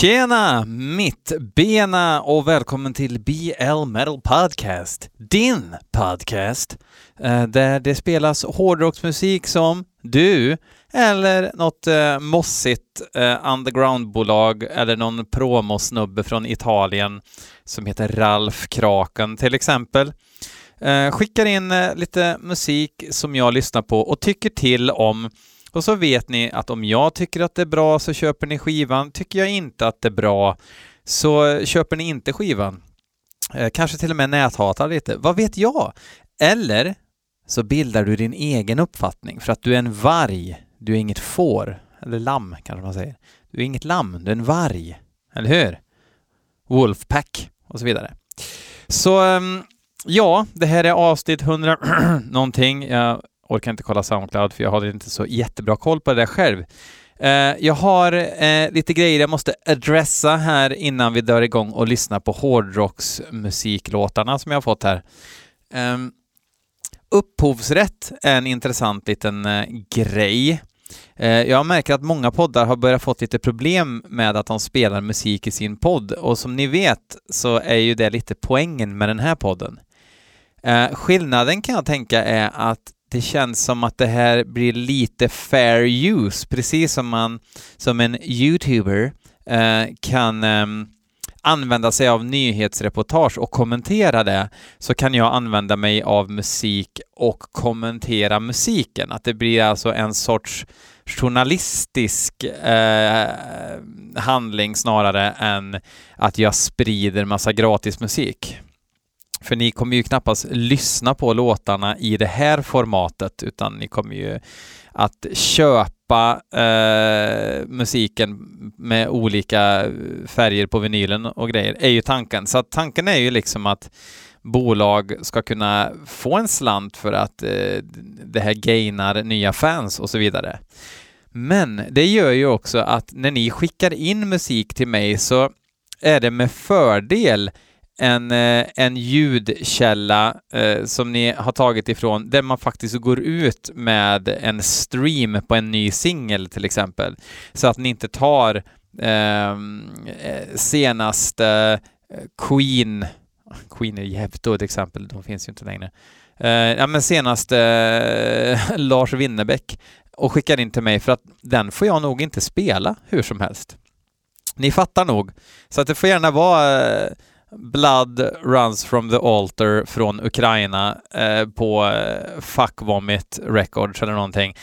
Tjena mittbena och välkommen till BL Metal Podcast, din podcast, eh, där det spelas hårdrocksmusik som du eller något eh, mossigt eh, undergroundbolag eller någon promosnubbe från Italien som heter Ralf Kraken till exempel eh, skickar in eh, lite musik som jag lyssnar på och tycker till om och så vet ni att om jag tycker att det är bra så köper ni skivan. Tycker jag inte att det är bra så köper ni inte skivan. Eh, kanske till och med näthatar lite. Vad vet jag? Eller så bildar du din egen uppfattning för att du är en varg. Du är inget får. Eller lamm kanske man säger. Du är inget lamm, du är en varg. Eller hur? Wolfpack och så vidare. Så ehm, ja, det här är avsnitt 100 någonting. Jag orkar inte kolla Soundcloud för jag har inte så jättebra koll på det där själv. Eh, jag har eh, lite grejer jag måste adressa här innan vi dör igång och lyssnar på hårdrocksmusiklåtarna som jag har fått här. Eh, upphovsrätt är en intressant liten eh, grej. Eh, jag märker att många poddar har börjat få lite problem med att de spelar musik i sin podd och som ni vet så är ju det lite poängen med den här podden. Eh, skillnaden kan jag tänka är att det känns som att det här blir lite fair use, precis som man som en YouTuber eh, kan eh, använda sig av nyhetsreportage och kommentera det, så kan jag använda mig av musik och kommentera musiken. Att det blir alltså en sorts journalistisk eh, handling snarare än att jag sprider massa gratis musik. För ni kommer ju knappast lyssna på låtarna i det här formatet, utan ni kommer ju att köpa eh, musiken med olika färger på vinylen och grejer, är ju tanken. Så att tanken är ju liksom att bolag ska kunna få en slant för att eh, det här gainar nya fans och så vidare. Men det gör ju också att när ni skickar in musik till mig så är det med fördel en, eh, en ljudkälla eh, som ni har tagit ifrån, där man faktiskt går ut med en stream på en ny singel till exempel. Så att ni inte tar ehm, eh, senaste eh, Queen, Queen är jävligt ett exempel, de finns ju inte längre. Eh, ja men senaste eh, Lars Winnerbäck och skickar in till mig för att den får jag nog inte spela hur som helst. Ni fattar nog. Så att det får gärna vara eh, Blood Runs from the Altar från Ukraina eh, på eh, Fuck Vomit Records eller någonting.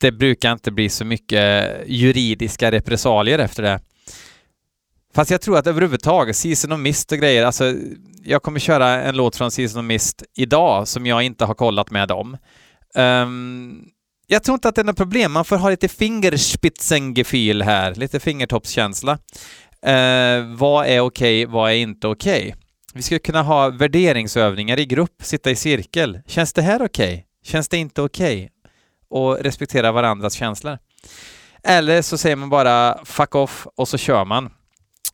Det brukar inte bli så mycket juridiska repressalier efter det. Fast jag tror att överhuvudtaget, Season of Mist och grejer, alltså jag kommer köra en låt från Season of Mist idag som jag inte har kollat med dem. Um, jag tror inte att det är något problem, man får ha lite fingerspitzengefühl här, lite fingertoppskänsla. Eh, vad är okej, okay, vad är inte okej? Okay? Vi skulle kunna ha värderingsövningar i grupp, sitta i cirkel. Känns det här okej? Okay? Känns det inte okej? Okay? Och respektera varandras känslor. Eller så säger man bara fuck off och så kör man.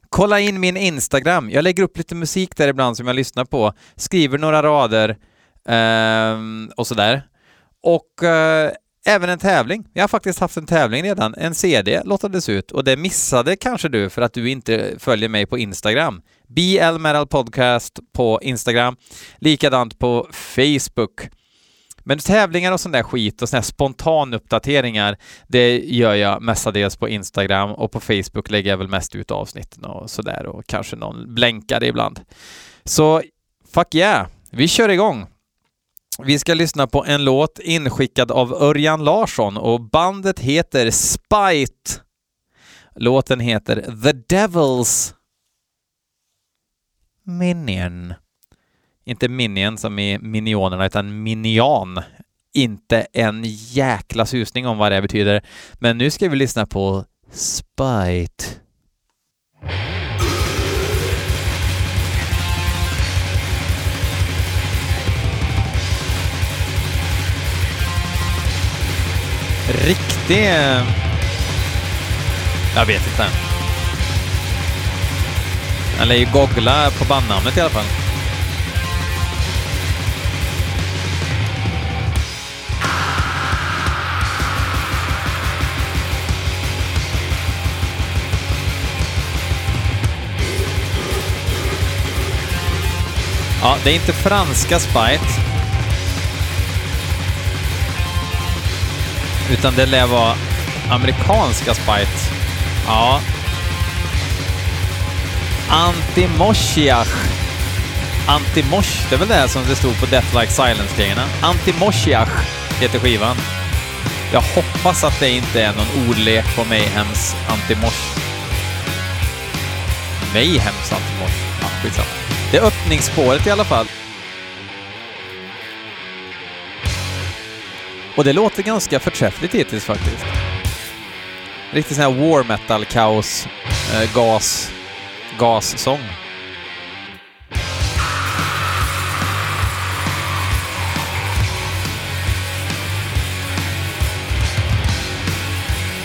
Kolla in min Instagram. Jag lägger upp lite musik där ibland som jag lyssnar på, skriver några rader eh, och sådär. Och eh, Även en tävling. Jag har faktiskt haft en tävling redan. En CD lottades ut och det missade kanske du för att du inte följer mig på Instagram. BL Metal Podcast på Instagram. Likadant på Facebook. Men tävlingar och sån där skit och såna här spontanuppdateringar, det gör jag mestadels på Instagram och på Facebook lägger jag väl mest ut avsnitten och sådär och kanske någon blänkare ibland. Så fuck yeah, vi kör igång! Vi ska lyssna på en låt inskickad av Örjan Larsson och bandet heter Spite. Låten heter The Devils Minion. Inte Minion som i Minionerna, utan Minion. Inte en jäkla susning om vad det betyder. Men nu ska vi lyssna på Spite. riktig... Eh, jag vet inte. Han lär ju googla på bandnamnet i alla fall. Ja, det är inte franska Spite. Utan det lär vara amerikanska Spite. Ja. Antimoshiach. Antimosh, det är väl det som det stod på Death Like Silence-grejerna. Antimoshiach heter skivan. Jag hoppas att det inte är någon ordlek på Mayhems Antimosh. Mayhems Antimosh? Ja, skitsamma. Det är öppningsspåret i alla fall. Och det låter ganska förträffligt hittills faktiskt. Riktigt sån här war metal-kaos, eh, gas, gassång.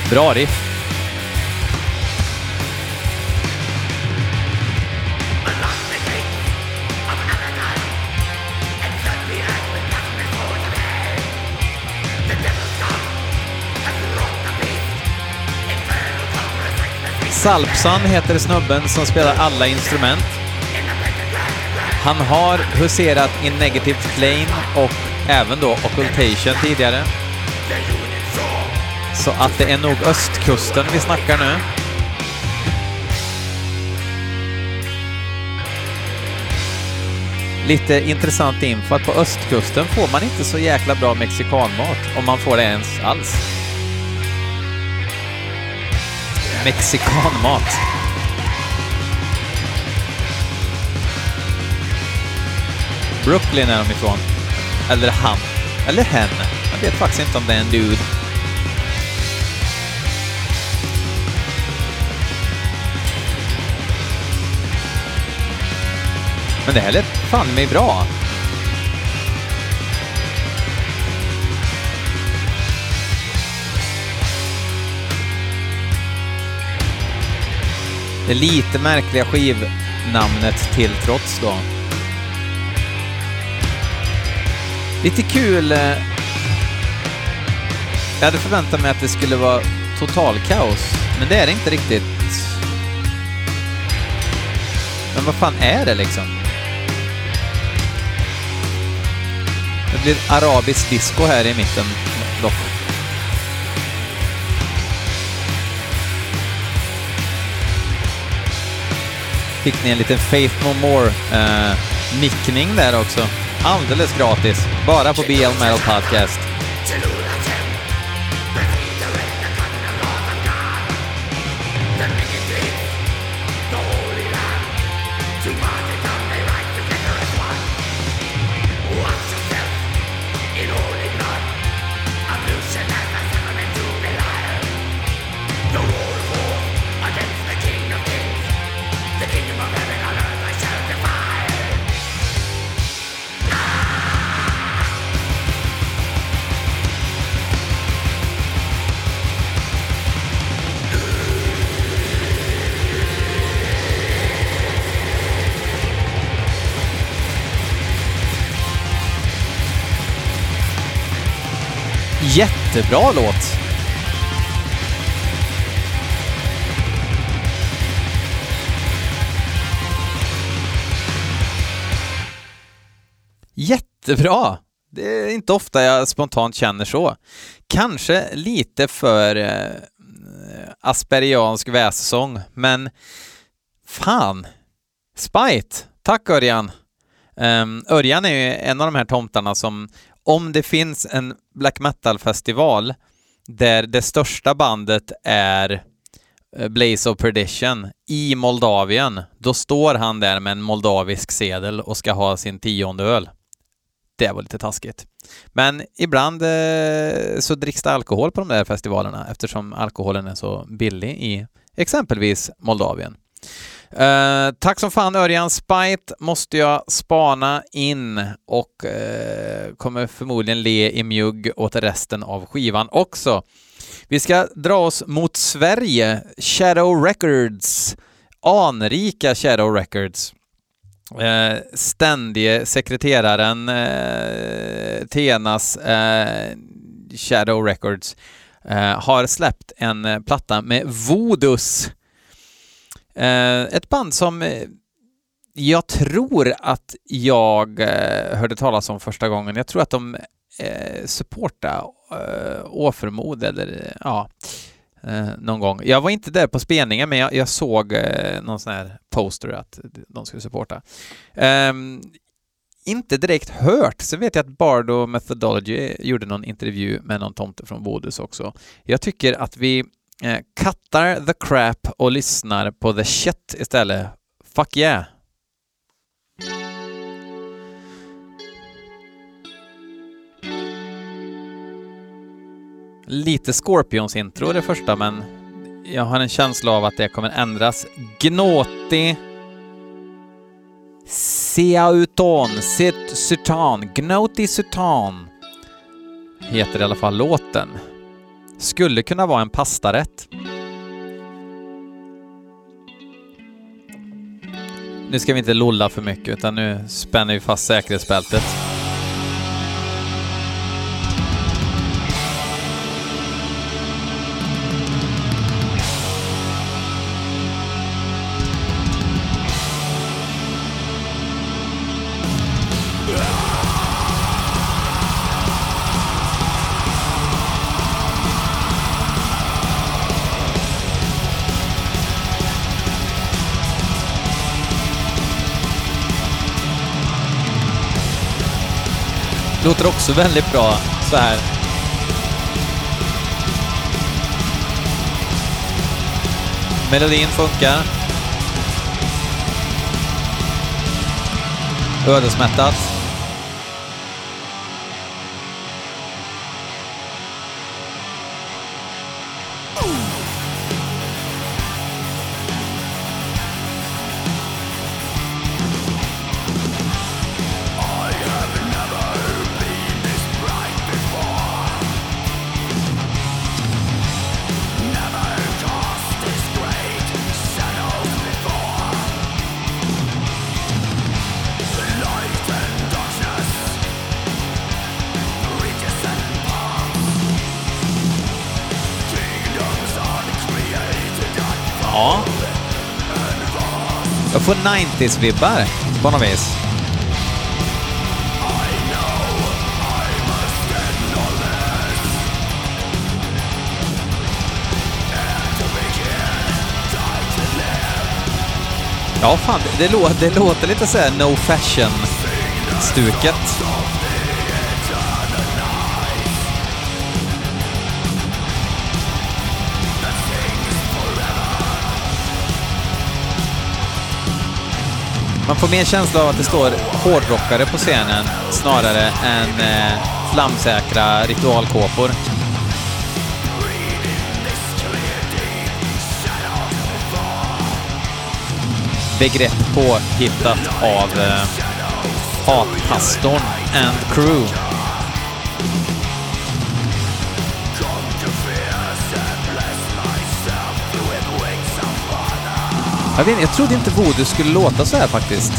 Bra riff. Salpsan heter snubben som spelar alla instrument. Han har huserat i Negative Plane och även då Occultation tidigare. Så att det är nog östkusten vi snackar nu. Lite intressant info att på östkusten får man inte så jäkla bra mexikanmat, om man får det ens alls. Mexikanmat. Brooklyn är de ifrån. Eller han. Eller hen. Jag vet faktiskt inte om det är en dude. Men det här lät fan mig bra. Det lite märkliga skivnamnet till trots då. Lite kul. Eh, jag hade förväntat mig att det skulle vara total kaos, men det är det inte riktigt. Men vad fan är det liksom? Det blir arabisk disco här i mitten Fick ni en liten Faith No More-nickning eh, där också. Alldeles gratis. Bara på BL Metal Podcast. Jättebra låt! Jättebra! Det är inte ofta jag spontant känner så. Kanske lite för eh, asperiansk vässång, men fan. Spite! Tack Örjan! Um, Örjan är ju en av de här tomtarna som, om det finns en black metal-festival där det största bandet är eh, Blaze of Perdition i Moldavien, då står han där med en moldavisk sedel och ska ha sin tionde öl. Det var lite taskigt. Men ibland eh, så dricks det alkohol på de där festivalerna eftersom alkoholen är så billig i exempelvis Moldavien. Eh, tack som fan Örjan. Spite måste jag spana in och uh, kommer förmodligen le i mjugg åt resten av skivan också. Vi ska dra oss mot Sverige. Shadow Records. Anrika Shadow Records. Eh, ständige sekreteraren eh, Tenas eh, Shadow Records har släppt en platta med Vodus Eh, Eh, ett band som eh, jag tror att jag eh, hörde talas om första gången. Jag tror att de eh, supportade eh, eller ja, någon gång. Jag var inte där på spelningen, men jag, jag såg någon sån här poster att de skulle supporta. Um, inte direkt hört. Sen vet jag att Bardo Methodology gjorde någon intervju med någon tomte från Bodus också. Jag tycker att vi eh, cuttar the crap och lyssnar på the shit istället. Fuck yeah! Lite Scorpions intro det första, men jag har en känsla av att det kommer ändras. Gnåti Seauton, Sutan, Gnoti Sutan heter i alla fall låten. Skulle kunna vara en pastarätt. Nu ska vi inte lolla för mycket, utan nu spänner vi fast säkerhetsbältet. Låter också väldigt bra så här. Melodin funkar. Ödesmättat. Får 90s-vibbar på något vis. Ja, fan, det, lå det låter lite såhär no fashion-stuket. Man får mer känsla av att det står hårdrockare på scenen snarare än eh, flamsäkra ritualkåpor. Begrepp påhittat av eh, hatpastorn and crew. Jag, vet, jag trodde inte Voodoo skulle låta så här faktiskt.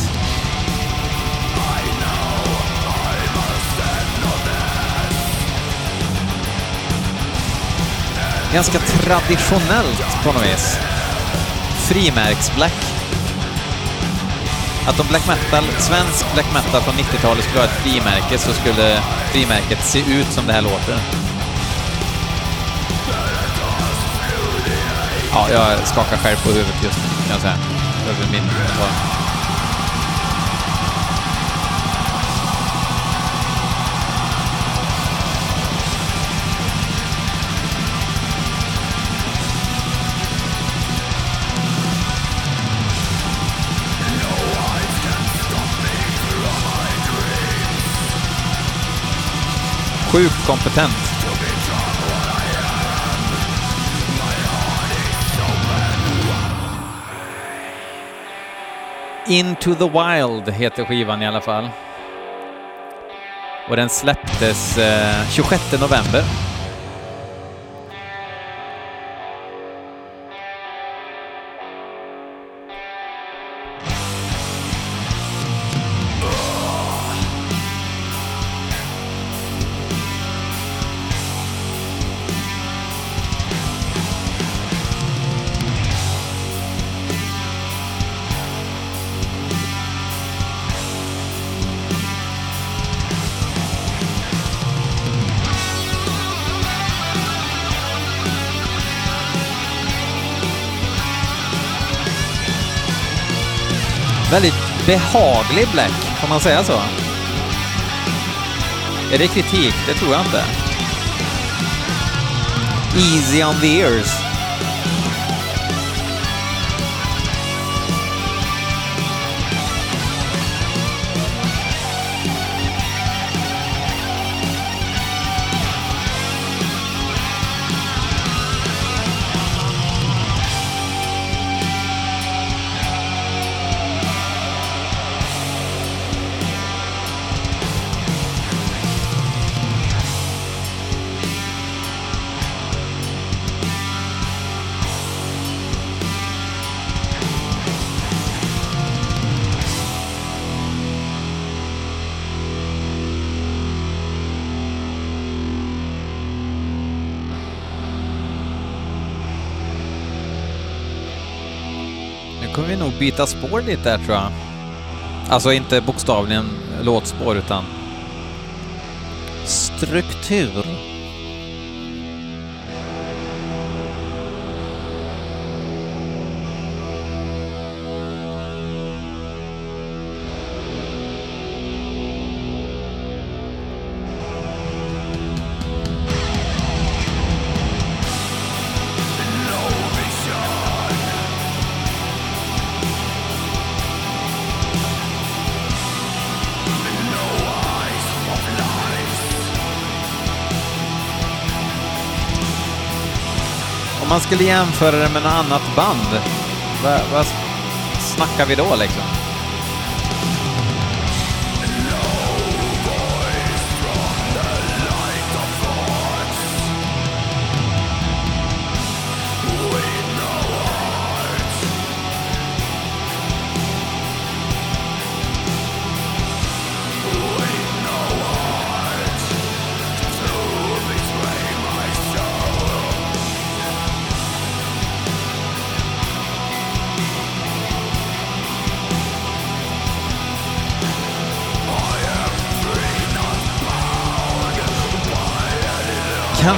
Ganska traditionellt på något vis. Frimärksblack. Att om black metal, svensk black metal från 90-talet skulle ha ett frimärke så skulle frimärket se ut som det här låter. Ja, jag skakar själv på huvudet just nu kan jag säga. Det är min kommentar. Sjukt kompetent. Into the Wild heter skivan i alla fall. Och den släpptes eh, 26 november. Väldigt behaglig Black, får man säga så? Är det kritik? Det tror jag inte. Easy on the ears. Kommer vi nog byta spår lite där tror jag. Alltså inte bokstavligen låtspår utan struktur. Skulle jämföra det med något annat band, vad, vad snackar vi då liksom?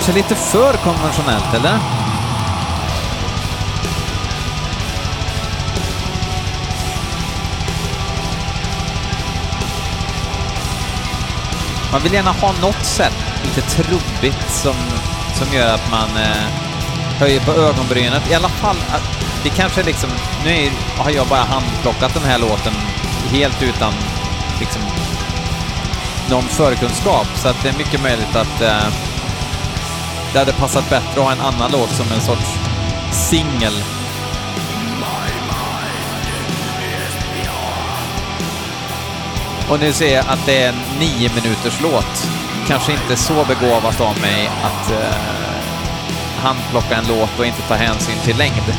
Kanske lite för konventionellt, eller? Man vill gärna ha något sätt, lite trubbigt, som, som gör att man eh, höjer på ögonbrynet. I alla fall, att det kanske liksom... Nu är, har jag bara handplockat den här låten helt utan liksom någon förkunskap, så att det är mycket möjligt att eh, det hade passat bättre att ha en annan låt som en sorts singel. Och nu ser jag att det är en nio minuters låt. Kanske inte så begåvat av mig att eh, handplocka en låt och inte ta hänsyn till längd.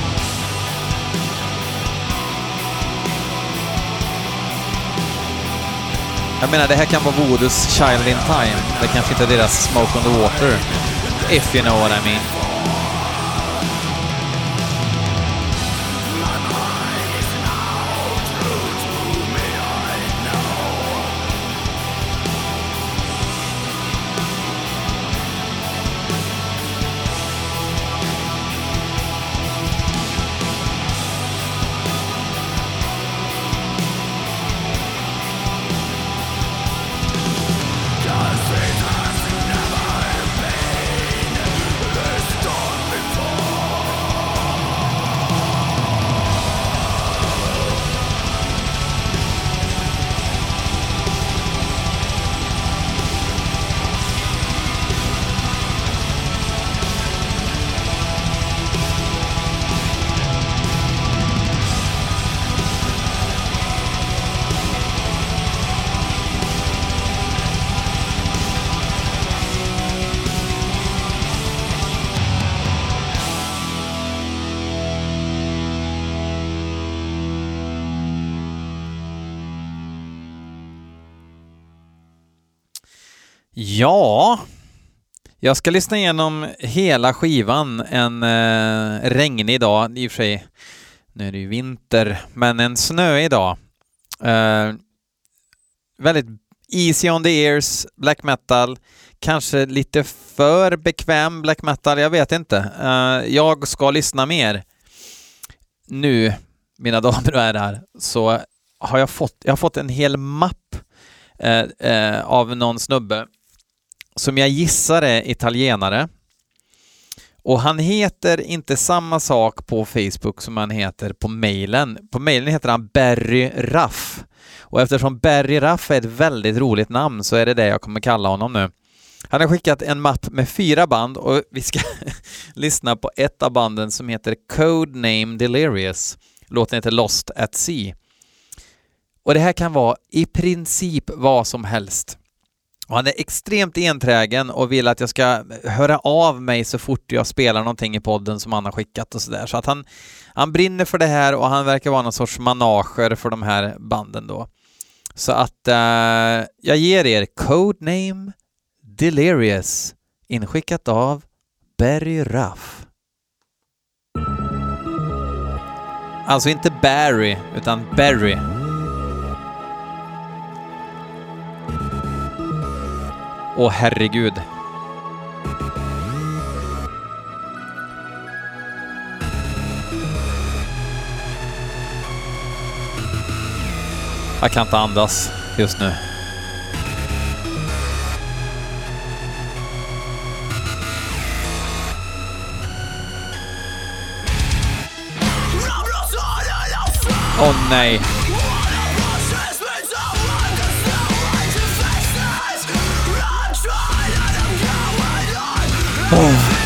Jag menar, det här kan vara Voodoos Child in Time. Det kanske inte är deras Smoke on the Water. If you know what I mean. Ja, jag ska lyssna igenom hela skivan en eh, regnig dag, i och för sig. Nu är det ju vinter, men en snöig dag. Eh, väldigt easy on the ears, black metal. Kanske lite för bekväm black metal, jag vet inte. Eh, jag ska lyssna mer. Nu, mina damer och herrar, så har jag fått, jag har fått en hel mapp eh, eh, av någon snubbe som jag gissar är italienare. Och han heter inte samma sak på Facebook som han heter på mejlen. På mejlen heter han Barry Raff. Och eftersom Barry Raff är ett väldigt roligt namn så är det det jag kommer kalla honom nu. Han har skickat en mapp med fyra band och vi ska lyssna på ett av banden som heter Codename Delirious. Låten heter Lost at Sea. Och det här kan vara i princip vad som helst. Och han är extremt enträgen och vill att jag ska höra av mig så fort jag spelar någonting i podden som han har skickat och sådär. Så att han, han brinner för det här och han verkar vara någon sorts manager för de här banden då. Så att uh, jag ger er Codename Delirious inskickat av Barry Ruff. Alltså inte Barry, utan Barry. Åh herregud. Jag kan inte andas just nu. Åh oh, nej. Oh.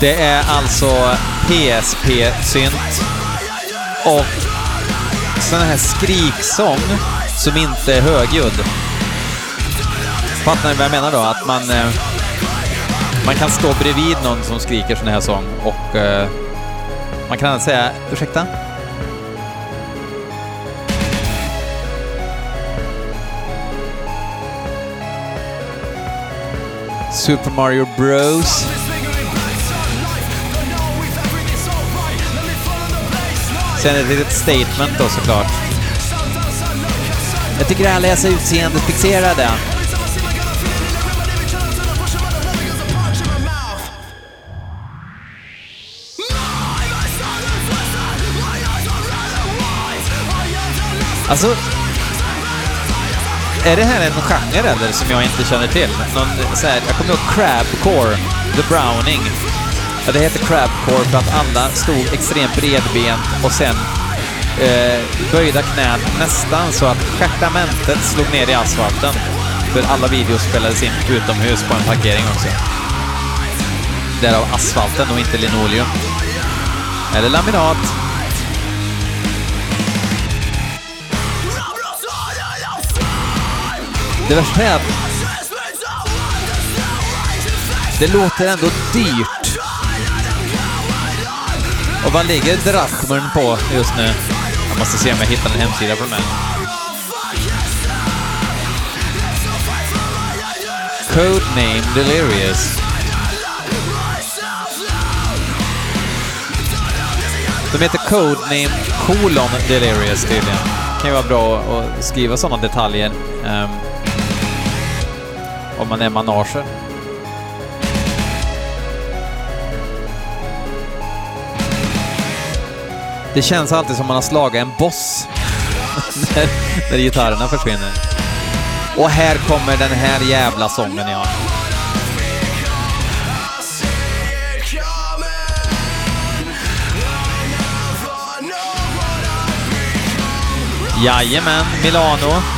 Det är alltså PSP-synt och sån här skriksång som inte är högljudd. Fattar ni vad jag menar då? Att man, eh, man kan stå bredvid någon som skriker sån här sång och eh, man kan säga ursäkta? Super Mario Bros. Sen ett litet statement då såklart. Jag tycker alla är så utseendefixerade. Alltså, är det här en genre eller som jag inte känner till? Någon, så här, jag kommer ihåg Crabcore, The Browning. Ja, det heter Crabcore för att alla stod extremt bredbent och sen eh, böjda knän nästan så att stjärtamentet slog ner i asfalten. För alla videos spelades in utomhus på en parkering också. Därav asfalten och inte linoleum. Eller laminat. Det värsta är att det låter ändå dyrt. Och vad ligger drachmen på just nu? Jag måste se om jag hittar en hemsida på den här. Codename Delirious. De heter Codename colon Delirious tydligen. Det kan ju vara bra att skriva sådana detaljer. Ehm, om man är manager. Det känns alltid som man har slagit en boss när, när gitarrerna försvinner. Och här kommer den här jävla sången, ja. Jajamän, Milano.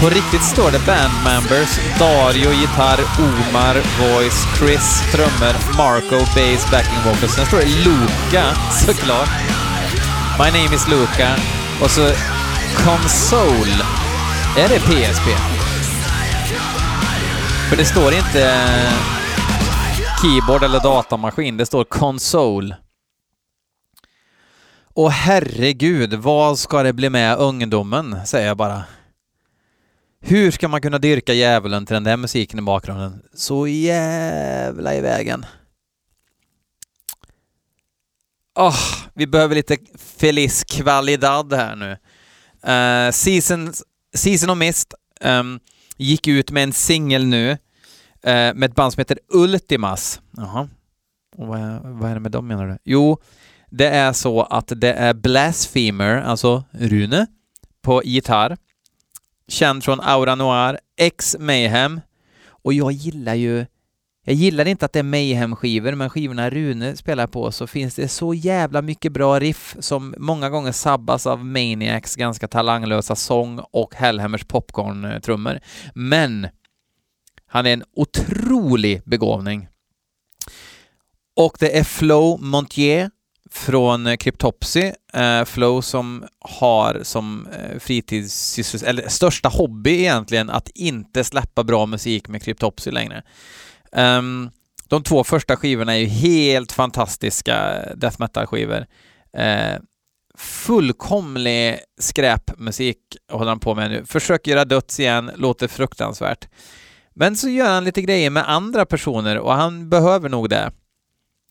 På riktigt står det band members, Dario gitarr, Omar voice, Chris trummor, Marco bass, backing vocals. Sen står det Luca såklart. My name is Luca. Och så Console. Är det PSP? För det står inte eh, keyboard eller datamaskin, det står Console. Och herregud, vad ska det bli med ungdomen, säger jag bara. Hur ska man kunna dyrka djävulen till den där musiken i bakgrunden? Så jävla i vägen. Oh, vi behöver lite Feliz Qualidad här nu. Uh, Season, Season of Mist um, gick ut med en singel nu. uh, med ett band som heter Ultimas. Jaha. Vad, är, vad är det med dem menar du? Jo, det är så att det är Blasphemer, alltså Rune, på gitarr. Känd från Aura Noir, X Mayhem. Och jag gillar ju jag gillar inte att det är Mayhem-skivor, men skivorna Rune spelar på så finns det så jävla mycket bra riff som många gånger sabbas av Maniacs ganska talanglösa sång och Hellhammers popcorn-trummor. Men han är en otrolig begåvning. Och det är Flo Montier från eh, Cryptopsy. eh, Flow som har som eh, fritidssysselsättning, fritids... eller största hobby egentligen, att inte släppa bra musik med Cryptopsy längre. Um, de två första skivorna är ju helt fantastiska eh, death metal-skivor. Eh, fullkomlig skräpmusik håller han på med nu. Försöker göra döds igen, låter fruktansvärt. Men så gör han lite grejer med andra personer och han behöver nog det.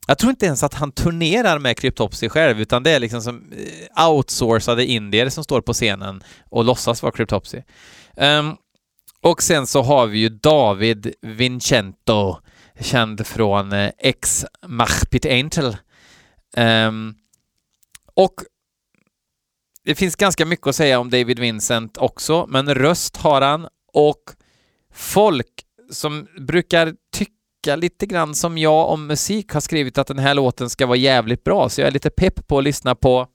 Jag tror inte ens att han turnerar med Cryptopsy själv, utan det är liksom som eh, outsourcade indier som står på scenen och låtsas vara Cryptopsy. Um, ehm, och sen så har vi ju David Vincento, känd från eh, Ex Machpit Angel. Um, och det finns ganska mycket att säga om David Vincent också, men röst har han och folk som brukar tycka lite grann som jag om musik har skrivit att den här låten ska vara jävligt bra, så jag är lite pepp på att lyssna på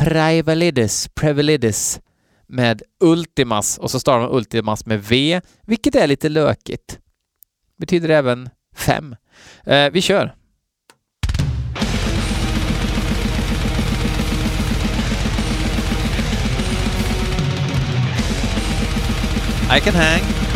Privalidis, Privalidis med Ultimas och så stavar man Ultimas med V, vilket är lite lökigt. Betyder även fem. Eh, vi kör! I can hang.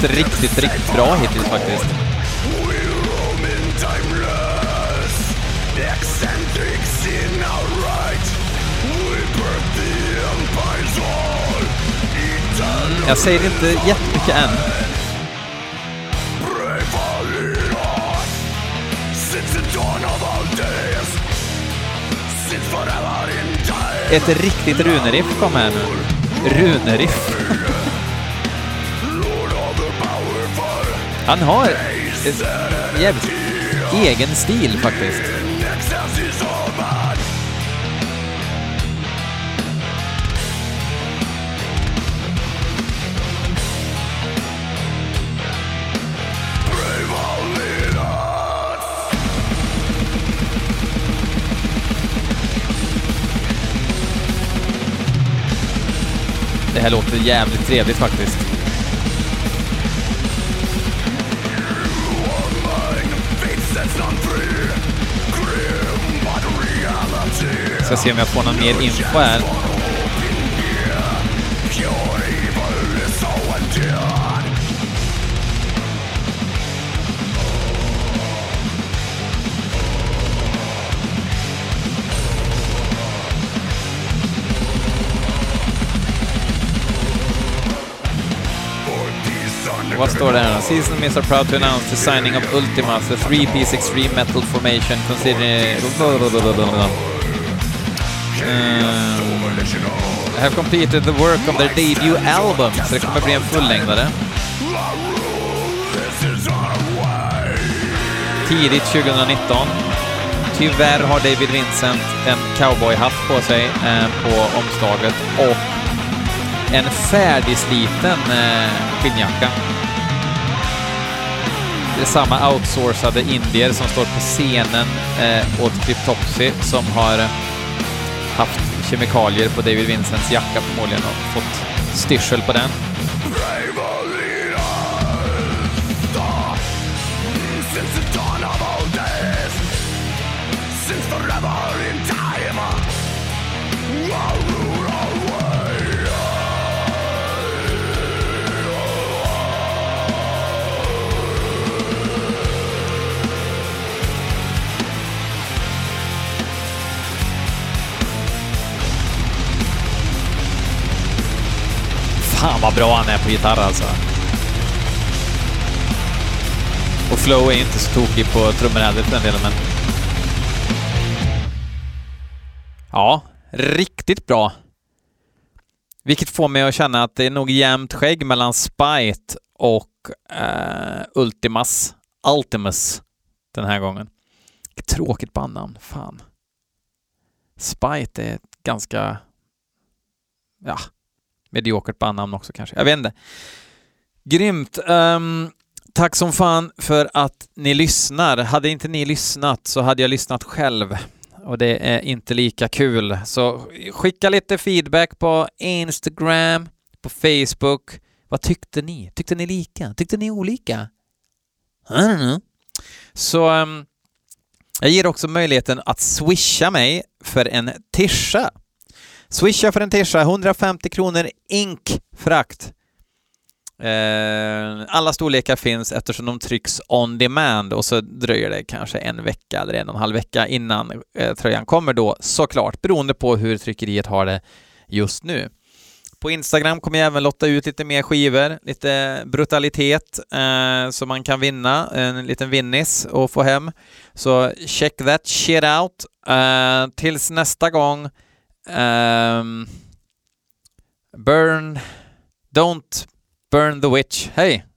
Gått riktigt, riktigt bra hittills faktiskt. Jag säger inte jättemycket än. Ett riktigt runeriff kom här nu. Runeriff. Han har en jävligt egen stil faktiskt. Det här låter jävligt trevligt faktiskt. Ska se om jag får någon mer info här. Vad står det här? Season Miss are proud to announce the signing of Ultimas, the three-piece extreme metal formation considering... Eh, uh, have completed the work of their debut album, så det kommer bli en fullängdare. Tidigt 2019. Tyvärr har David Vincent en cowboyhatt på sig eh, på omslaget och en färdigsliten eh, skinnjacka. Det är samma outsourcade indier som står på scenen eh, åt Cryptopsy som har eh, haft kemikalier på David Vincents jacka förmodligen och fått styrsel på den. Fan vad bra han är på gitarr alltså. Och Flow är inte så tokig på trummor heller för den delen, men... Ja, riktigt bra. Vilket får mig att känna att det är nog jämnt skägg mellan Spite och eh, Ultimas. Ultimus den här gången. Tråkigt bandnamn, fan. Spite är ett ganska, ja, mediokert bandnamn också kanske. Jag vet inte. Grymt. Um, tack som fan för att ni lyssnar. Hade inte ni lyssnat så hade jag lyssnat själv och det är inte lika kul. Så skicka lite feedback på Instagram, på Facebook. Vad tyckte ni? Tyckte ni lika? Tyckte ni olika? I don't know. Så um, jag ger också möjligheten att swisha mig för en tisha. Swisha för en tisha, 150 kronor ink frakt. Eh, alla storlekar finns eftersom de trycks on demand och så dröjer det kanske en vecka eller en och en halv vecka innan eh, tröjan kommer då såklart, beroende på hur tryckeriet har det just nu. På Instagram kommer jag även lotta ut lite mer skivor, lite brutalitet, eh, som man kan vinna en liten vinnis och få hem. Så check that shit out. Eh, tills nästa gång, eh, burn, don't burn the witch. Hej!